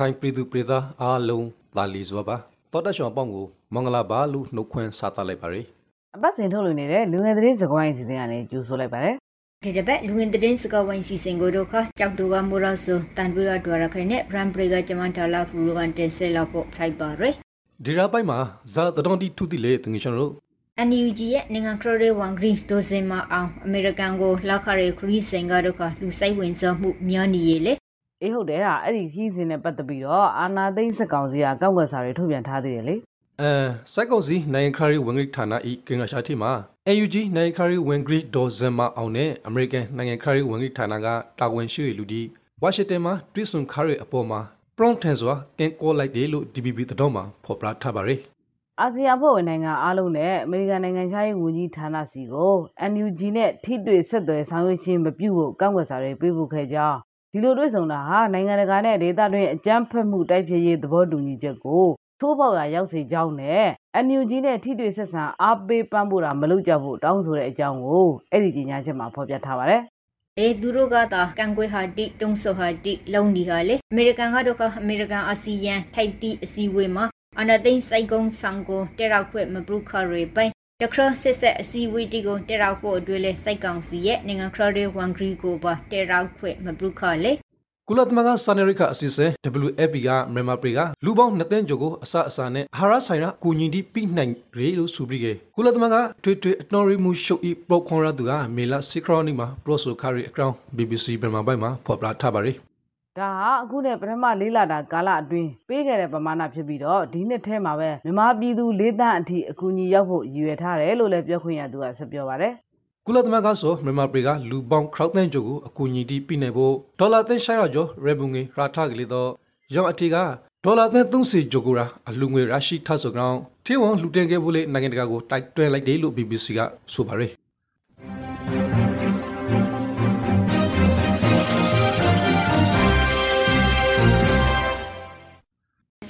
ခိုင်ပြည်သူပြည်သားအားလုံးသာလီစွာပါတော်တရှောင်းပေါင်းကိုမင်္ဂလာပါလို့နှုတ်ခွန်းဆက်သလိုက်ပါရယ်အပတ်စဉ်ထုတ်လွှင့်နေတဲ့လူငယ်သတင်းစကားဝိုင်းအစီအစဉ်ကနေကြိုဆိုလိုက်ပါတယ်ဒီတစ်ပတ်လူဝင်သတင်းစကားဝိုင်းစီစဉ်ကိုတော့ခကြောက်တူကမိုရာဆိုတန်ပွေကဒွာရခိုင်နဲ့ဗရန်ပရီကကျမန်တာလာဖူရိုကန်တင်ဆက်လောက်ဖို့ဖိုက်ပါရယ်ဒီရာပိုက်မှာဇာတတော်တီထူတီလေတငယ်ရှင်တို့ NUG ရဲ့နိုင်ငံခရရဲဝန်ဂရီဒိုဇင်မာအောင်အမေရိကန်ကိုလောက်ခရဲခရီးစင်ကတို့ကလူဆိုင်ဝင်စောမှုမျောနေရလေ အေးဟုတ်တယ်ဟာအဲ့ဒီခီးစဉ်နဲ့ပတ်သက်ပြီးတော့အာနာသိန်းစက်ကောင်စီကကောက်ွယ်စာတွေထုတ်ပြန်ထားသေးတယ်လေအဲစိုက်ကောင်စီနိုင်ခရီဝင်ဂရိဌာနဤကင်္ဂရှာတိမှာ AUG နိုင်ခရီဝင်ဂရိဒေါ်ဇင်မာအောင်နဲ့အမေရိကန်နိုင်ငံခရီဝင်ဂရိဌာနကတာဝန်ရှိလူဒီဝါရှင်တန်မှာတွိဆွန်ခရီအပေါ်မှာ prompt ထန်စွာကင်ကောလိုက်တယ်လို့ DBB တော်မှာဖော်ပြထားပါရယ်အာဆီယံဖွဲ့ဝင်နိုင်ငံအားလုံးနဲ့အမေရိကန်နိုင်ငံခြားရေးဝန်ကြီးဌာနစီကို NUG နဲ့ထိတွေ့ဆက်သွယ်ဆောင်ရွက်ခြင်းမပြုဖို့ကောက်ွယ်စာတွေပေးပို့ခဲ့ကြောင်း ဒီလိုတွေ့ဆုံတာဟာနိုင်ငံတကာနဲ့ဒေသတွင်းအကြမ်းဖက်မှုတိုက်ဖျက်ရေးသဘောတူညီချက်ကိုထိုးပေါက်ရာရောက်စေကြောင်းနဲ့ NUG နဲ့ထိတွေ့ဆက်ဆံအားပေးပံ့ပိုးတာမလုပ်ကြဖို့တောင်းဆိုတဲ့အကြောင်းကိုအဲ့ဒီကြေညာချက်မှာဖော်ပြထားပါတယ်အေသူတို့ကတာကန်ကွေဟာတိတုံဆိုဟာတိလုံဒီဟာလေအမေရိကန်ကတော့ကအမေရိကန်အာဆီယံထိုက်တိအစည်းအဝေးမှာအနာသိန်းစိုက်ကုန်းဆောင်ကိုတက်ရောက်ခွင့်မပရုခရေပိုင် တခရစစ်ဆက်အစည်းအဝေးတီကိုတက်ရောက်ဖို့အတွက်လဲစိုက်ကောင်စီရဲ့နိုင်ငံခရရဲဝန်ဂရီကိုပါတက်ရောက်ခွင့်မပရုခလေကုလသမဂ္ဂစာနယ်ရိကအစီအစဉ် WFP ကမြန်မာပြည်ကလူပေါင်း2သိန်းကျော်ကိုအစအစာနဲ့အာဟာရဆိုင်ရာအကူအညီတီးပြီးနိုင်ရေလို့ဆိုပြီးကကုလသမဂ္ဂထွေထွေအတော်ရီမှုရှုပ်ဤပရိုခွန်ရသူကမေလာစီခရောနီမှာပရိုဆိုခရီအကောင့် BBC မြန်မာပိုင်းမှာဖော်ပြထားပါရယ် ဒါဟာအခုနဲ့ပထမလေးလာတာကာလအတွင်းပေးခဲ့တဲ့ပမာဏဖြစ်ပြီးတော့ဒီနှစ်ထဲမှာပဲမြန်မာပြည်သူ၄တန်းအထိအကူအညီရောက်ဖို့ရည်ရွယ်ထားတယ်လို့လည်းပြောခွင့်ရသူကဆက်ပြောပါတယ်ကုလသမဂ္ဂဆိုမြန်မာပြည်ကလူပေါင်းခေါက်သိန်းကျော်ကိုအကူအညီတီးပြီးနိုင်ဖို့ဒေါ်လာသိန်း600ကျော်ရေဘူငွေရာထကလေးတော့ရောင်းအထည်ကဒေါ်လာသိန်း30ကျော်ကိုရာအလူငွေရရှိထဆိုကြောင်းထေဝန်လူတင်ခဲ့ဖို့လေနိုင်ငံတကာကိုတိုက်တွန်းလိုက်တယ်လို့ BBC ကဆိုပါရယ်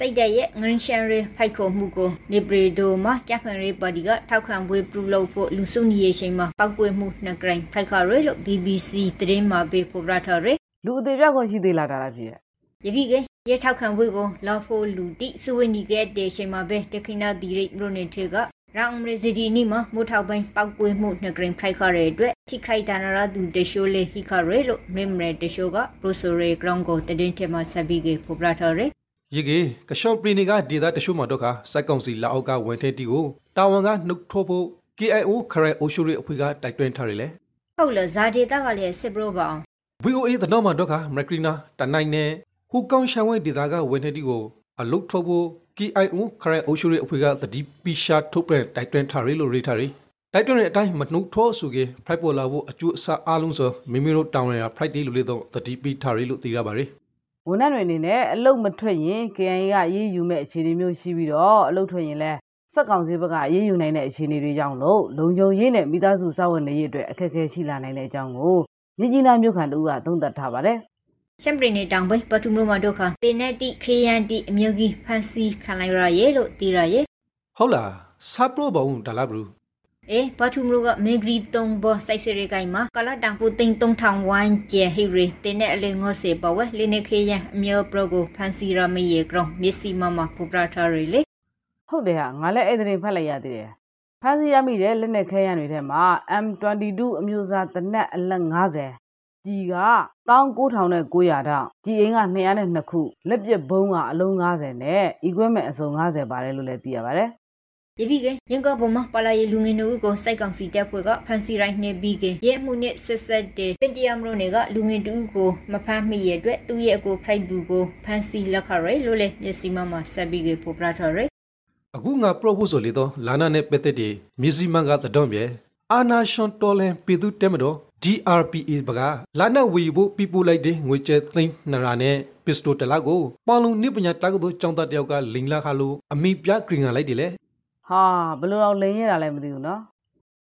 စိတ်တဲ့ရဲ့ငရင်းရှန်ရီဖိုက်ခုံမှုကိုနေပရီဒိုမှာကြက်ခွန်ရီပါတီကထောက်ခံပွဲပြုလုပ်ဖို့လူစုညီရေးချိန်မှာပောက်ကွေးမှုနှစ်ဂရိုင်ဖိုက်ခါရီလို့ BBC သတင်းမှာပေးဖော်ပြထားတယ်လူအသေးပြောက်ခွင့်ရှိသေးလားဒါလားဖြစ်ရဲ့ယပိကရထောက်ခံပွဲကိုလာဖို့လူတိစုဝနီကဲတဲ့ချိန်မှာပဲတခိနာဒီရိတ်ရိုနေထေကရောင်မရစီဒီနီမှာမိုးထောက်ပိုင်းပောက်ကွေးမှုနှစ်ဂရင်ဖိုက်ခါရဲအတွက်ထိခိုက်တာနာရသူတရှိုးလေဟိခါရဲလို့မင်းမရတရှိုးကပရိုဆိုရဲဂရောင်းကိုတည်င်းထဲမှာဆက်ပြီးကဖော်ပြထားတယ် ရေကေကရှော့ပရီနီကဒေတာတရှုမတော့ခစိုက်ကောင်စီလာအောက်ကဝန်ထဲတီကိုတာဝန်ကနှုတ်ထိုးဖို့ KIO ခရဲအိုရှိုရီအဖွဲ့ကတိုက်တွန်းထားရလေဟုတ်လားဇာဒေတာကလည်းစစ်ပရိုပါအောင် VOA တနော်မှာတော့ခမကရီနာတနိုင်နဲ့ဟူကောင်ရှန်ဝဲဒေတာကဝန်ထဲတီကိုအလုတ်ထိုးဖို့ KIO ခရဲအိုရှိုရီအဖွဲ့ကတတိပိရှာထုတ်ပြန်တိုက်တွန်းထားရလို့ရေးထားရတိုက်တွန်းတဲ့အတိုင်းမနှုတ်ထိုးဆိုကေဖိုက်ပေါ်လာဖို့အကျိုးအဆအားလုံးဆိုမိမိတို့တောင်းရ Friday လို့လေတော့တတိပိထားရလို့သိရပါတယ် ဝန်ထမ်းတွေအနေနဲ့အလုတ်မထွက်ရင် KIA ကအေးယူမဲ့အခြေအနေမျိုးရှိပြီးတော့အလုတ်ထွက်ရင်လည်းစက်ကောင်စီဘက်ကအေးယူနိုင်တဲ့အခြေအနေတွေကြောင့်လို့လုံခြုံရေးနဲ့မိသားစုစောင့်ဝင်နေရေးအတွက်အခက်အခဲရှိလာနိုင်တဲ့အကြောင်းကိုမြကြီးနားမြို့ခံတို့ကသုံးသပ်ထားပါတယ်ရှမ်ပရီနေတောင်ပိုင်းပထမမှာဒုက္ခတင်နေတိခေယန်တိအမျိုးကြီးဖန်စီခံလိုက်ရရဲ့လို့သိရရဲ့ဟုတ်လားဆပ်ပရိုဘောင်းဒါလာဘ ရူအေပထမကမေဂရီတုံဘစိုက်စရေကိုင်မှာကလာတန်ပူတိန်တုံထောင်ဝမ်ကျဲဟီရီတင်းနဲ့အလေငေါစေပဝဲလင်းနေခေယံအမျိုးပရကိုဖန်စီရမယေကရောမျက်စိမမပူပရာထာရီလေဟုတ်တယ်ဟာငါလည်းအဲ့ဒီတင်ဖတ်လိုက်ရသေးတယ်ဖမ်းဆီးရမိတဲ့လက်နက်ခဲယမ်းတွေထဲမှာ M22 အမျိုးအစားတနက်အလက်90ကြီးက19900တောင်ကြီးအင်းက202ခုလက်ပစ်ဘုံကအလုံး90နဲ့ equipment အစုံ90ပါတယ်လို့လည်းသိရပါတယ် ယပိကရင်ကဘမပလာယေလူငင်နူကိုစိုက်ကောင်စီတပ်ဖွဲ့ကဖန်စီရိုင်းနေပြီးကရဲမှုနဲ့ဆက်ဆက်တဲ့ပင်တရမလို့နေကလူငင်တူကိုမဖမ်းမိရဲ့အတွက်သူ့ရဲ့အကိုဖရိုက်ဘူးကိုဖန်စီလက်ခရဲလို့လေမျက်စိမမဆက်ပြီးကပူပရာထာရီအခုငါ proposal လေးတော့လာနာနဲ့ပက်သက်တဲ့မြစီမန်ကတတော်မြဲအာနာရှင်တော်လန်ပြည်သူတဲမတော် DRPA ဘကလာနာဝီဖို့ပြပို့လိုက်တဲ့ငွေကျဲသိန်းနရာနဲ့ပစ္စတိုတလာကိုပေါလုံနိပညာတက္ကသိုလ်ကျောင်းသားတယောက်ကလိန်လာခါလို့အမိပြဂရင်ကလိုက်တယ်လေ ဟာဘယ်လိုတော့လိန်ရတာလဲမသိဘူးနော်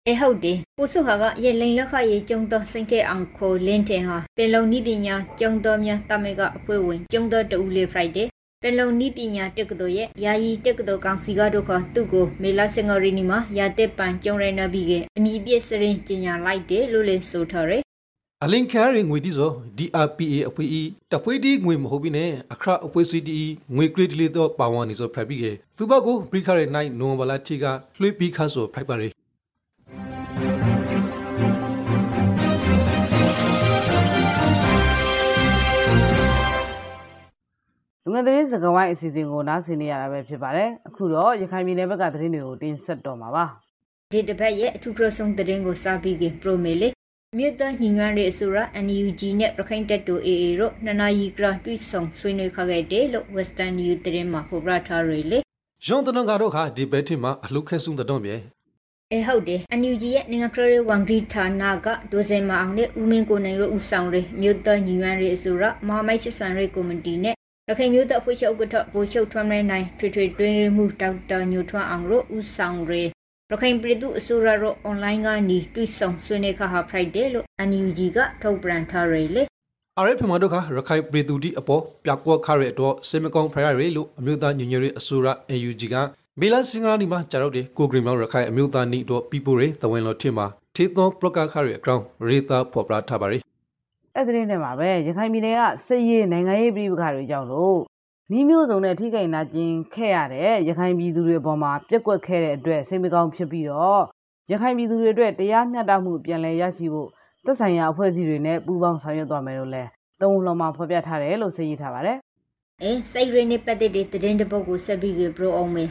အဲဟုတ်တယ်ပိုစုဟာကရေလိန်လက်ခရေကျုံတော်စင်ကဲအောင်ခိုလင်းတင်ဟာပင်လုံနိပညာကျုံတော်များတမေကအဖွဲဝင်ကျုံတော်တူလေးဖရိုက်တယ်ပင်လုံနိပညာတက္ကသိုလ်ရဲ့ယာယီတက္ကသိုလ်ကောင်စီကတို့ကသူ့ကိုမေလာစင်ဂရီနီမှာရာတက်ပန်ကျုံရနေပြီးကအမိပြည့်စရင်ကျင်ညာလိုက်တယ်လို့လည်းဆိုထားတယ် အလင်ခံရငွေတီးစော DRPA အဖွေးဤတဖွေးတီးငွေမဟုတ်ဘီနဲ့အခရအဖွေးစီတီငွေကရစ်လီတော့ပါဝန်နေစောဖရပြီးကေသူဘကိုပရိခရဲနိုင်နိုဘလာတီကလွှေးပြီးခါစောဖိုက်ပါရီလူငယ်သတင်းစကားဝိုင်းအစီအစဉ်ကိုနားဆင်နေရတာပဲဖြစ်ပါတယ်အခုတော့ရခိုင်ပြည်နယ်ဘက်ကသတင်းတွေကိုတင်ဆက်တော့မှာပါဒီတစ်ပတ်ရဲ့အထူးကရဆုံးသတင်းကိုစာပြီးကပရိုမေလေ မြို့သားညီညွတ်ရေးအစိုးရ NUG နဲ့ရခိုင်တပ်တူ AA တို့နှစ်နာရီကရတွေ့ဆုံဆွေးနွေးခခဲ့တယ်လို့ Western New သတင်းမှာဖော်ပြထားရလေဂျွန်တနန်ကတော့ခါဒီဘက်ထီမှာအလုခဲဆုံတဲ့တော့မြေအဲဟုတ်တယ် NUG ရဲ့နိုင်ငံခရရဝန်ကြီးဌာနကဒိုဇင်မအောင်နဲ့ဦးမင်းကိုနိုင်တို့ဦးဆောင်ရမြို့သားညီညွတ်ရေးအစိုးရမဟာမိတ်စစ်ဆန်ရေးကော်မတီနဲ့ရခိုင်မြို့သားအဖွဲ့ချုပ်ဥက္ကဋ္ဌဗိုလ်ချုပ်ထွန်းနိုင်နိုင်ထွေထွေတွင်းရမှုဒေါက်တာညိုထွန်းအောင်တို့ဦးဆောင်ရ ရခိုင်ပြည်သူအစိုးရတို့အွန်လိုင်းကနေတွေ့ဆုံဆွေးနွေးခါဟာ Friday လို့ NUG ကထုတ်ပြန်ထားရလေ RF မှာတော့ခါရခိုင်ပြည်သူတီအပေါ်ပြကွက်ခရဲတော့စေမကောင်ဖရရဲလို့အမျိုးသားညီညွတ်ရေးအစိုးရ AUG ကမေလာစင်္ဂရာနီမှာကြာတော့တဲ့ကိုဂရီမောင်ရခိုင်အမျိုးသားနီတော့ပီပိုရဲတဝန်တော်ထင်မှာထေသောပရကခရဲအကောင်ရေတာဖော်ပြထားပါရီအဲ့ဒီသတင်းထဲမှာပဲရခိုင်ပြည်နယ်ကစစ်ရေးနိုင်ငံရေးပြည်ပခါတွေကြောင့်လို့ နီးမျိုးစုံနဲ့ထိခိုက်နာကျင်ခဲ့ရတဲ့ရခိုင်ပြည်သူတွေအပေါ်မှာပြက်ကွက်ခဲ့တဲ့အတွက်စိတ်မကောင်းဖြစ်ပြီးတော့ရခိုင်ပြည်သူတွေအတွက်တရားမျှတမှုပြန်လည်ရရှိဖို့သက်ဆိုင်ရာအဖွဲ့အစည်းတွေနဲ့ပူးပေါင်းဆောင်ရွက်သွားမယ်လို့လည်းသုံးလုံးမှာဖော်ပြထားတယ်လို့သိရထားပါတယ်အဲစိတ်ရင်းနဲ့ပတ်သက်တဲ့သတင်းတစ်ပုဒ်ကိုဆက်ပြီးကပရိုအောင်မယ်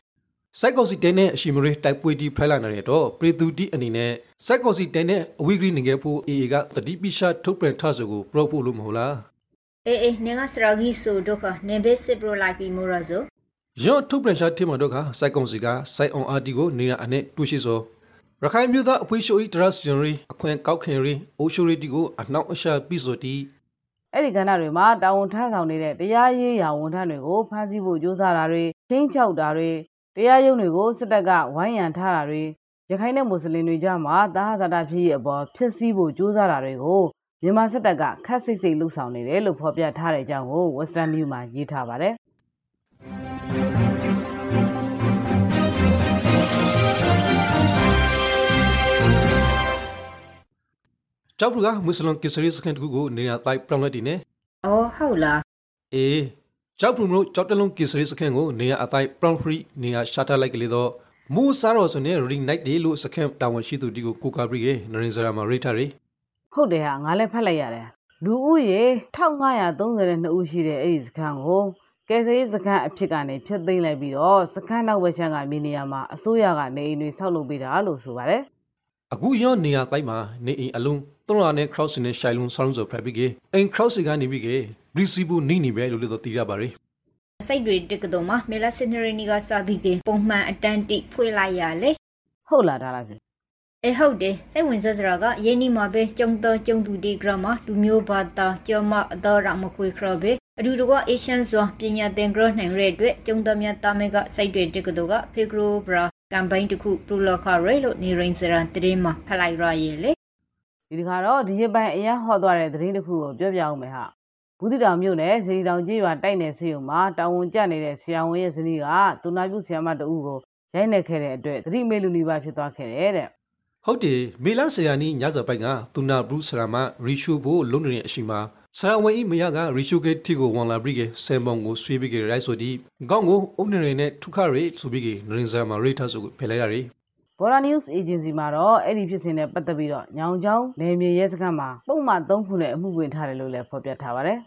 စိုက်ကောစီတဲနဲ့အရှိမရေတိုက်ပွေတီဖလိုက်လာတဲ့တော့ပရီသူတီအနေနဲ့စိုက်ကောစီတဲနဲ့အဝီဂရီနေခဲ့ဖို့ AA ကသတိပိရှာထုတ်ပြန်ထားဆိုကိုပရော့ဖို့လို့မဟုတ်လား အေးအေးနေကစရာကြီးဆိုတော့ခနေဘစစ်ပရိုလိုက်ပြီးမို့ရဆိုရော့ထုတ်ပြန်ရှာတင်မှာတော့ကစိုက်ကောစီကစိုက်အောင်အာတီကိုနေရအနေတူရှိစောရခိုင်မြို့သားအဖွေးရှိုးဤဒရတ်ဂျန်ရီအခွင့်ကောက်ခင်ရီအိုရှိုရီတီကိုအနောက်အရှာပြီးဆိုတီအဲ့ဒီကဏ္ဍတွေမှာတာဝန်ထမ်းဆောင်နေတဲ့တရားရေးရာဝန်ထမ်းတွေကိုဖမ်းဆီးဖို့ကြိုးစားတာတွေချင်းချောက်တာတွေတရားရုံးတွေကိုစစ်တပ်ကဝိုင်းရံထားတာတွေရခိုင်နဲ့မွတ်စလင်တွေကြားမှာတာဟာဇာတာဖြစ်ရဲ့အပေါ်ဖြစ်စည်းဖို့ကြိုးစားတာတွေကို မြန်မာစစ်တပ်ကခက်စိတ်စိတ်လှုပ်ဆောင်နေတယ်လို့ဖော်ပြထားတဲ့အကြောင်းကို Western News မှာရေးထားပါတယ်။ကြောက်ဘူးကမွတ်စလင်ကစ္စရီစကန်တခုကိုနေရတိုက်ပြောင်းလဲတည်နေအော်ဟုတ်လားအေးကြောက်ဘူးမလို့ကြောက်တလုံးကစ္စရီစကန်ကိုနေရအတိုက်ပြောင်းဖရီနေရရှာတာလိုက်ကလေးတော့မူစားရောဆိုနေ ring night ဒီလို့စကန်တာဝန်ရှိသူဒီကိုကိုကာပရီရဲ့နရင်စရာမှာရိထားရီ ဟုတ်တယ်ဟာငါလည်းဖတ်လိုက်ရတယ်လူဦးရေ1532ဦးရှိတဲ့အဲ့ဒီစခန်းကိုကယ်ဆယ်ရေးစခန်းအဖြစ်ကနေဖျက်သိမ်းလိုက်ပြီးတော့စခန်းနောက်ဝက်ရှမ်းကမြေနေရာမှာအစိုးရကနေအိမ်တွေဆောက်လုပ်ပေးတာလို့ဆိုပါတယ်အခုရောနေရတိုက်မှာနေအိမ်အလုံး300နဲ့ crowd နဲ့ရှိုင်လုံးဆောင်းဆိုဖရက်ပြီးကေအိမ် crowd စီကနေပြီးကေ receive နေနေပဲလို့လည်းတော့သိရပါရီစိတ်တွေတက်ကတော့မှမေလာစင်နရီနီကစာပြီးကပုံမှန်အတန်တိဖွေးလိုက်ရလေဟုတ်လားဒါလားဖြစ် အဲဟုတ်တယ်စိတ်ဝင်စားစရာကယင်းနီမှာပဲကျုံတော်ကျုံသူဒီဂရမလူမျိုးဘာသာကျော်မအတော်ရမခွေခရပဲအတူတကွအေရှန်စွာပညာသင်ကြနိုင်ရတဲ့အတွက်ကျုံတော်မြတ်တာမဲကစိတ်တွေတက်ကတော့ကဖေဂရိုဘရာကမ်ပိန်းတစ်ခုပရူလော်ခရဲလို့နေရင်စရာတရင်မှာဖလိုက်ရရဲ့လေဒီတခါတော့ဒီရပိုင်းအရန်ဟောသွားတဲ့သတင်းတစ်ခုကိုပြောပြအောင်မယ်ဟာဘူးတိတောင်မြို့နယ်စေတီတောင်ကြီးရွာတိုက်နယ်ဆေးရုံမှာတာဝန်ကျနေတဲ့ဆရာဝန်ရဲ့ဇနီးကသူနာပြုဆရာမတဦးကိုရိုက်နှက်ခဲ့တဲ့အတွက်သတိမေလူနီပါဖြစ်သွားခဲ့တယ်တဲ့ ဟုတ်တယ်မေလဆရာနီညဇပိုက်ကသူနာဘရုဆရာမရီရှူဘိုလုံးနေတဲ့အရှိမှာဆရာဝန်ဤမရကရီရှူကေတီကိုဝန်လာဘရီကေဆမ်ဘောင်ကိုဆွေးပြီးကေရိုက်ဆိုဒီကောင်းကိုအုပ်နေရနဲ့ထုခရဲဆိုပြီးကေနရင်စရာမှာရိထားဆိုကိုဖယ်လိုက်ရရီ Bora News Agency မှာတော့အဲ့ဒီဖြစ်စဉ်နဲ့ပတ်သက်ပြီးတော့ညောင်ချောင်းနယ်မြေရဲစခန်းမှာပုံမှန်၃ခုနဲ့အမှုဝင်ထားတယ်လို့လည်းဖော်ပြထားပါတယ်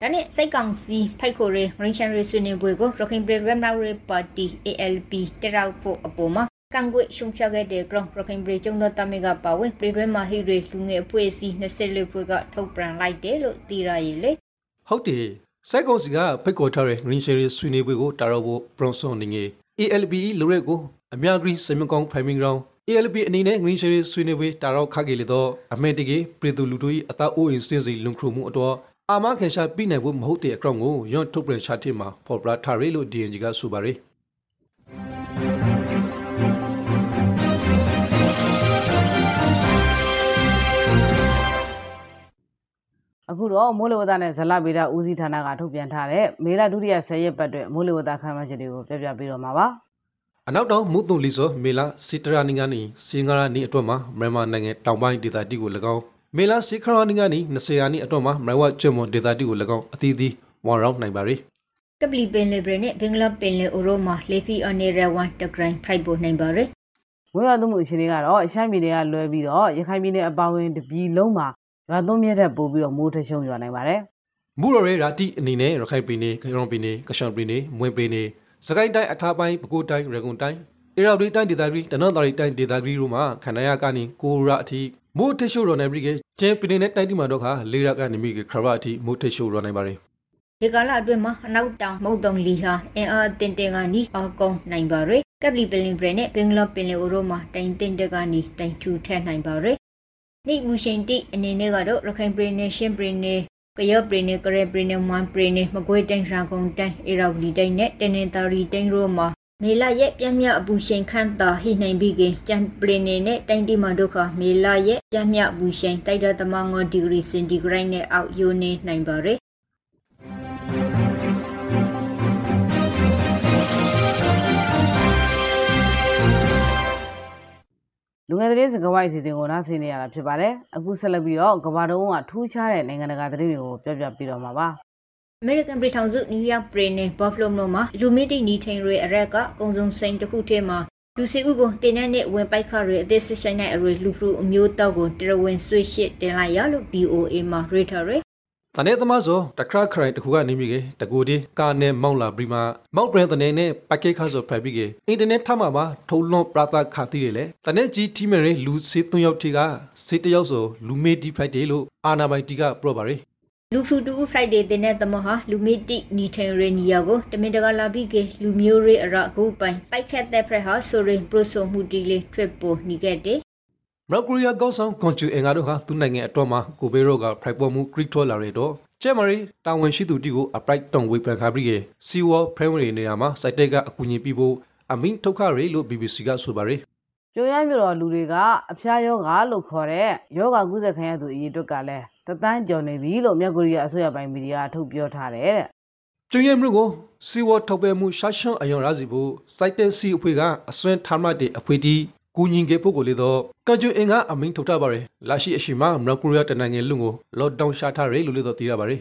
ဒါနဲ့စိတ်ကောင်စီဖိုက်ခိုရဲရင်ရှန်ရဲဆွေနေပွဲကိုရခိုင်ပြည်ရမ်နာရဲပါတီ ALP တရောက်ဖို့အပေါ်မှာ ကန်ကွေရှုံချခဲ့တဲ့ ground ရခိုင်ပြည်ကျုံတော်တမီကပါဝင်ပြည်တွဲမှာဟိတွေလူငယ်အဖွဲ့အစည်း24ဖွဲ့ကထုတ်ပြန်လိုက်တယ်လို့သိရရဲ့လေဟုတ်တယ်စိုက်ကောင်စီကဖိတ်ခေါ်ထားတဲ့ green share ဆွေးနွေးပွဲကိုတာရောဖို့ bronson နေငယ် ALB လိုရက်ကိုအများကြီးစမကောင်း priming ground ALB အနေနဲ့ green share ဆွေးနွေးပွဲတာရောခခဲ့လေတော့အမေတကေပြည်သူလူထု၏အသာအိုးအိမ်စင်စီလုံခရုမှုအတော့အာမခေရှာပြနိုင်ဖို့မဟုတ်တဲ့အကြောင်းကိုရွန်ထုတ်ပြန်ချတိမှာဖော်ပြထားရလို့ DNG ကဆိုပါရယ် အခုတော့မိုးလေဝသနဲ့ဇလဗေဒဦးစီးဌာနကထုတ်ပြန်ထားတဲ့မေလဒုတိယ10ရက်ပတ်အတွက်မိုးလေဝသခန့်မှန်းချက်တွေကိုပြပြပေးတော့မှာပါအနောက်တောင်မုတုံလီဆိုမေလာစီတရာနီငါနီစင်္ဂရာနီအတွက်မှာမြန်မာနိုင်ငံတောင်ပိုင်းဒေသတီကို၎င်းမေလာစီခရာနီကနေ20ရာနီအတော့မှာမရဝကျွမ်မွန်ဒေတာတီကို၎င်းအသီးသီးဝန်ရောင်းနိုင်ပါရီကပလီပင်လေဘရနဲ့ဘင်္ဂလားပင်လေအိုရိုမာလေဖီအနေရဝန်တဂရိုင်းဖရိုက်ပိုနိုင်ပါရယ်ဝင်းရသွမှုအရှင်တွေကတော့ရှမ်းပြည်နယ်ကလွဲပြီးတော့ရခိုင်ပြည်နယ်အပါအဝင်တပြည်လုံးမှာ ရွာသွန်းမြက်တဲ့ပို့ပြီးတော့မိုးထရှုံရွာနိုင်ပါတယ်မူရရဲရာတီအနေနဲ့ရခိုင်ပြည်နယ်ကရောင်ပြည်နယ်ကရှောင်ပြည်နယ်မွေပြည်နယ်စကိုင်းတိုင်းအထားပိုင်းပဲခူးတိုင်းရကွန်တိုင်းအေရာဝတီတိုင်းဒေသကြီးတနင်္သာရီတိုင်းဒေသကြီးတို့မှာခန္ဓာရကနေကိုရာအထိမိုးထရှိုးရော်နိုင်ပြီးကကျင်းပြည်နယ်နဲ့တိုင်းတီမှာတော့ခါလေးရကနေမိကခရဝအထိမိုးထရှိုးရော်နိုင်ပါရီဒီကာလအတွင်းမှာအနောက်တောင်မုတ်တုံလီဟာအင်အားတင်တင်ကနီးအကုံနိုင်ပါရယ်ကပလီပင်လင်ဘရနဲ့ဘင်္ဂလားပင်လေအိုရိုမာတိုင်တင်တကနီးတိုင်ထူထက်နိုင်ပါရယ် နိမူရှင်တိအနေနဲ့ကတော့ရခိုင်ပြည်နယ်ရှင်းပြည်နယ်ကရပြည်နယ်ကရပြည်နယ်မွန်ပြည်နယ်မကွေးတိုင်းရာကုန်တိုင်းအေရာဝတီတိုင်းနဲ့တနင်္သာရီတိုင်းတို့မှာမေလာရဲ့ပြင်းမြအပူရှင်ခန့်တာဟိနိုင်ပြီးကကြံပရင်နေနဲ့တိုင်းတီမဒုက္ခမေလာရဲ့ပြင်းမြအပူရှင်တိုက်တော်သမငေါဒီဂရီစင်တီဂရိတ်နဲ့အောက်ယိုနေနိုင်ပါရယ် လူငယ်သတင်းစကားဝိုက်အစီအစဉ်ကိုနားဆင်နေရတာဖြစ်ပါတယ်အခုဆက်လက်ပြီးတော့ကမ္ဘာတုံးကထူးခြားတဲ့နိုင်ငံတကာသတင်းတွေကိုပြောပြပေးတော့မှာပါ American ပြည်ထောင်စု New York ပြည်နယ် Buffalo မြို့မှာလူမီတီနီထိန်ရဲအရက်ကအကုံစုံစိန်တစ်ခုထဲမှာလူစီဦးကိုတင်းနဲ့နဲ့ဝင်ပိုက်ခရဲအသေးစစ်ဆိုင်တဲ့အရွယ်လူဖရူအမျိုးတောက်ကိုတရဝင်ဆွေရှစ်တင်လိုက်ရလို့ BOA မှာ rater ရဲ တနေ့သမားဆိုတခရခရိုင်တခုကနေမိကတကူဒီကာနဲ့မောက်လာပြီးမှမောက်ဘရန်တနေနဲ့ပကေခါဆိုဖရပြီးကအင်တာနက်ထမှာပါထုံလွန်ပရာတာခါတီးတယ်လေတနေ့ကြီးတီမရဲလူစေးသွင်းရောက်တီကစေးတယောက်ဆိုလူမေဒီဖရိုက်ဒေးလို့အာနာဘိုင်တီကပြောပါရီလူဖရူတူ Friday တင်တဲ့သမဟာလူမီတီနီထိန်ရဲနီယာကိုတမင်တကာလာပြီးကလူမျိုးရဲအရကူပိုင်ပိုက်ခတ်တဲ့ဖရဟာဆိုရင်ပရိုဆိုမှုတီလေးထွတ်ပိုနီခဲ့တဲ့ မြောက်ကိုရီးယားကောင်းဆောင်ကွန်ချူအင်္ဂါတို့ဟာသူ့နိုင်ငံအတွက်မှာကိုဘေရိုကဖရိုက်ပေါ်မှုခရစ်ထော်လာရတော့ကျဲမရီတာဝန်ရှိသူတီကိုအပရိုက်တောင်ဝေပန်ခါပြီးကစီဝါဖရမ်ရီနေရာမှာစိုက်တက်ကအကူအညီပေးဖို့အမင်းထုတ်ခရီလို့ BBC ကဆိုပါရီကျိုးရမ်းပြတော်လူတွေကအဖျားယောဂါလို့ခေါ်တဲ့ယောဂါကုသခံရသူအရေးအတွက်ကလည်းတသန်းကျော်နေပြီလို့မြောက်ကိုရီးယားအစိုးရပိုင်းမီဒီယာထုတ်ပြောထားတယ်တဲ့ကျွင်းရမှုကိုစီဝါထုတ်ပဲမှုရှာရှောင်းအယောင်ရစီဖို့စိုက်တက်စီအဖွဲ့ကအစွမ်းထားမှတဲ့အဖွဲ့တီ ကူညီခဲ့ဖို့ကိုလေတော့ကကြွအင်ကအမင်းထုတ်ထားပါရယ်လာရှိအရှိမမြောက်ကိုရီးယားတနိုင်ငံလုံးကိုလော့ဒေါင်းရှာထားရလို့လေတော့သိရပါရယ်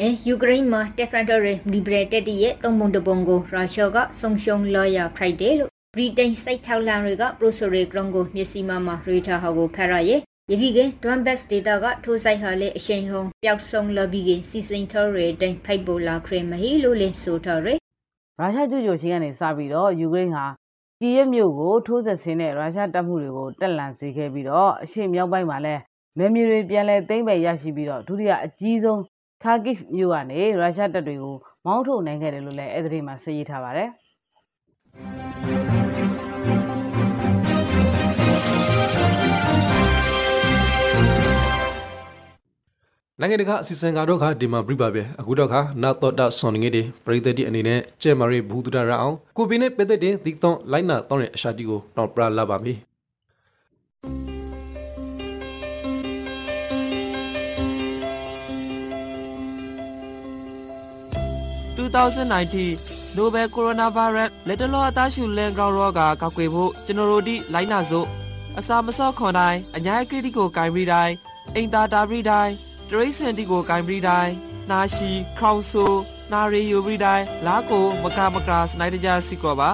အဲယူကရိန်းမှာတက်ဖရန်တော်ရဲလီဘရတက်တီရဲ့သုံးပုံတပုံကိုရုရှားကဆုံရှုံလော်ယာခရိုက်တယ်လို့ဗြိတိန်စိတ်ထောက်လန်တွေကပရိုဆိုရီဂရွန်ကိုမျက်စိမမှာရေတာဟာကိုဖရရဲ့ယပိကဒွမ်ဘက်စ်ဒေတာကထိုးဆိုင်ဟာလေအရှိန်ဟုံပျောက်ဆုံးလဘီကစီစိန်ထော်ရဲတိုင်ဖိုက်ပိုလာခရမဟီလို့လေဆိုထော်ရဲရုရှားကျူးကျော်ခြင်းကနေစပြီးတော့ယူကရိန်းဟာ ကီယက်မြို့ကိုထိုးစစ်ဆင်တဲ့ရုရှားတပ်မှုတွေကိုတက်လန်စေခဲ့ပြီးတော့အရှေ့မြောက်ပိုင်းမှာလည်းနယ်မြေတွေပြန်လည်သိမ်းပယ်ရရှိပြီးတော့ဒုတိယအကြီးဆုံးခါဂစ်မြို့ကနေရုရှားတပ်တွေကိုမောင်းထုတ်နိုင်ခဲ့တယ်လို့လည်းအဲ့ဒီမှာသိရထားပါတယ် နိုင်ငံတကာအစီအစဉ်ကတော့ခါဒီမှာပြပါပဲအခုတော့ခါနာတော့တာဆွန်ငေးတွေပရိသတ်ဒီအနေနဲ့ကျဲမာရီဘူးဒရာရအောင်ကိုပီနဲ့ပသက်တဲ့ဒီတော့လိုက်နာတော့တဲ့အရှာတီကိုတော့ပရလာပါပြီ2019 Nobel Coronavirus လက်တလောအသားရှူလန်ကောင်ရောဂါကောက်ွယ်ဖို့ကျွန်တော်တို့ဒီလိုင်းနာစို့အစာမစော့ခွန်တိုင်းအညာကိတိကိုဂိုင်ပြီးတိုင်းအိမ်သာတာပြီးတိုင်း တရိစင်တီကိုဂိုင်ပြီးတိုင်းနာရှိခေါင်ဆူနာရီယိုပြီးတိုင်းလာကိုမကမကစနိုက်တကြစီကောပါ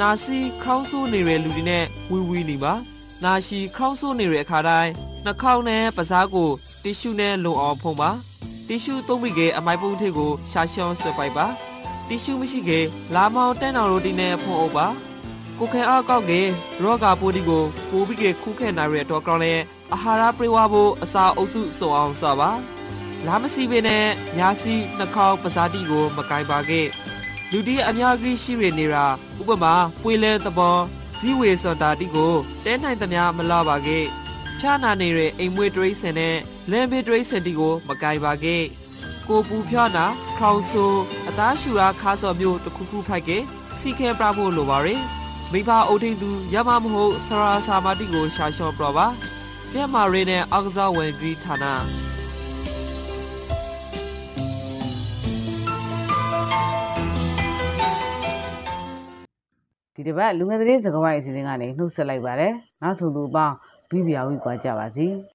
နာစီခေါင်းဆူနေတဲ့လူတွေနဲ့ဝီဝီနေပါနာရှိခေါင်းဆူနေတဲ့အခါတိုင်းနှာခေါင်းနဲ့ပစားကိုတီရှူနဲ့လုံအောင်ဖုံးပါတီရှူသုံးပြီးကအမိုက်ပုံးထည့်ကိုရှာရှောင်းဆွဲပိုက်ပါတီရှူမရှိကေလာမောင်တန်းတော်ရိုတီနဲ့ဖုံးအုပ်ပါကိုခဲအားကောက်ကေရောဂါပိုးဒီကိုပိုးပြီးကေခုခဲနိုင်ရတော့ကောင်းလဲ အာဟာရပြေဝဖို့အစာအုပ်စုစုံအောင်စပါလာမစီပေနဲ့ညာစီနှာခေါင်းပဇာတိကို မကင်ပါကေလူတီအများကြီးရှိရနေတာဥပမာပွေလဲသဘောဇီဝေစတာတိကိုတဲနိုင်သမျှမလာပါကေဖြာနာနေတဲ့အိမ်မွေးတရိစင်နဲ့လမ်းဘေးတရိစင်တီကို မကင်ပါကေကိုပူဖြားနာခေါင်ဆူအသားရှူရာခါစော်မျိုးတစ်ခုခုဖိုက်ကစီခဲပြဖို့လိုပါရယ်မိဘအုပ်ထိန်သူရမမဟုတ်ဆရာစာမတိကိုရှာလျှော့ပြပါ ကျဲမာရီနဲ့အောက်ကစားဝင်ဂရီဌာနဒီတစ်ပတ်လူငယ်သတင်းစကားဝိုင်းအစီအစဉ်ကနေနှုတ်ဆက်လိုက်ပါတယ်နောက်ဆုံးသူအပေါင်းဘီဘီယာဝီကွာကြပါစီ။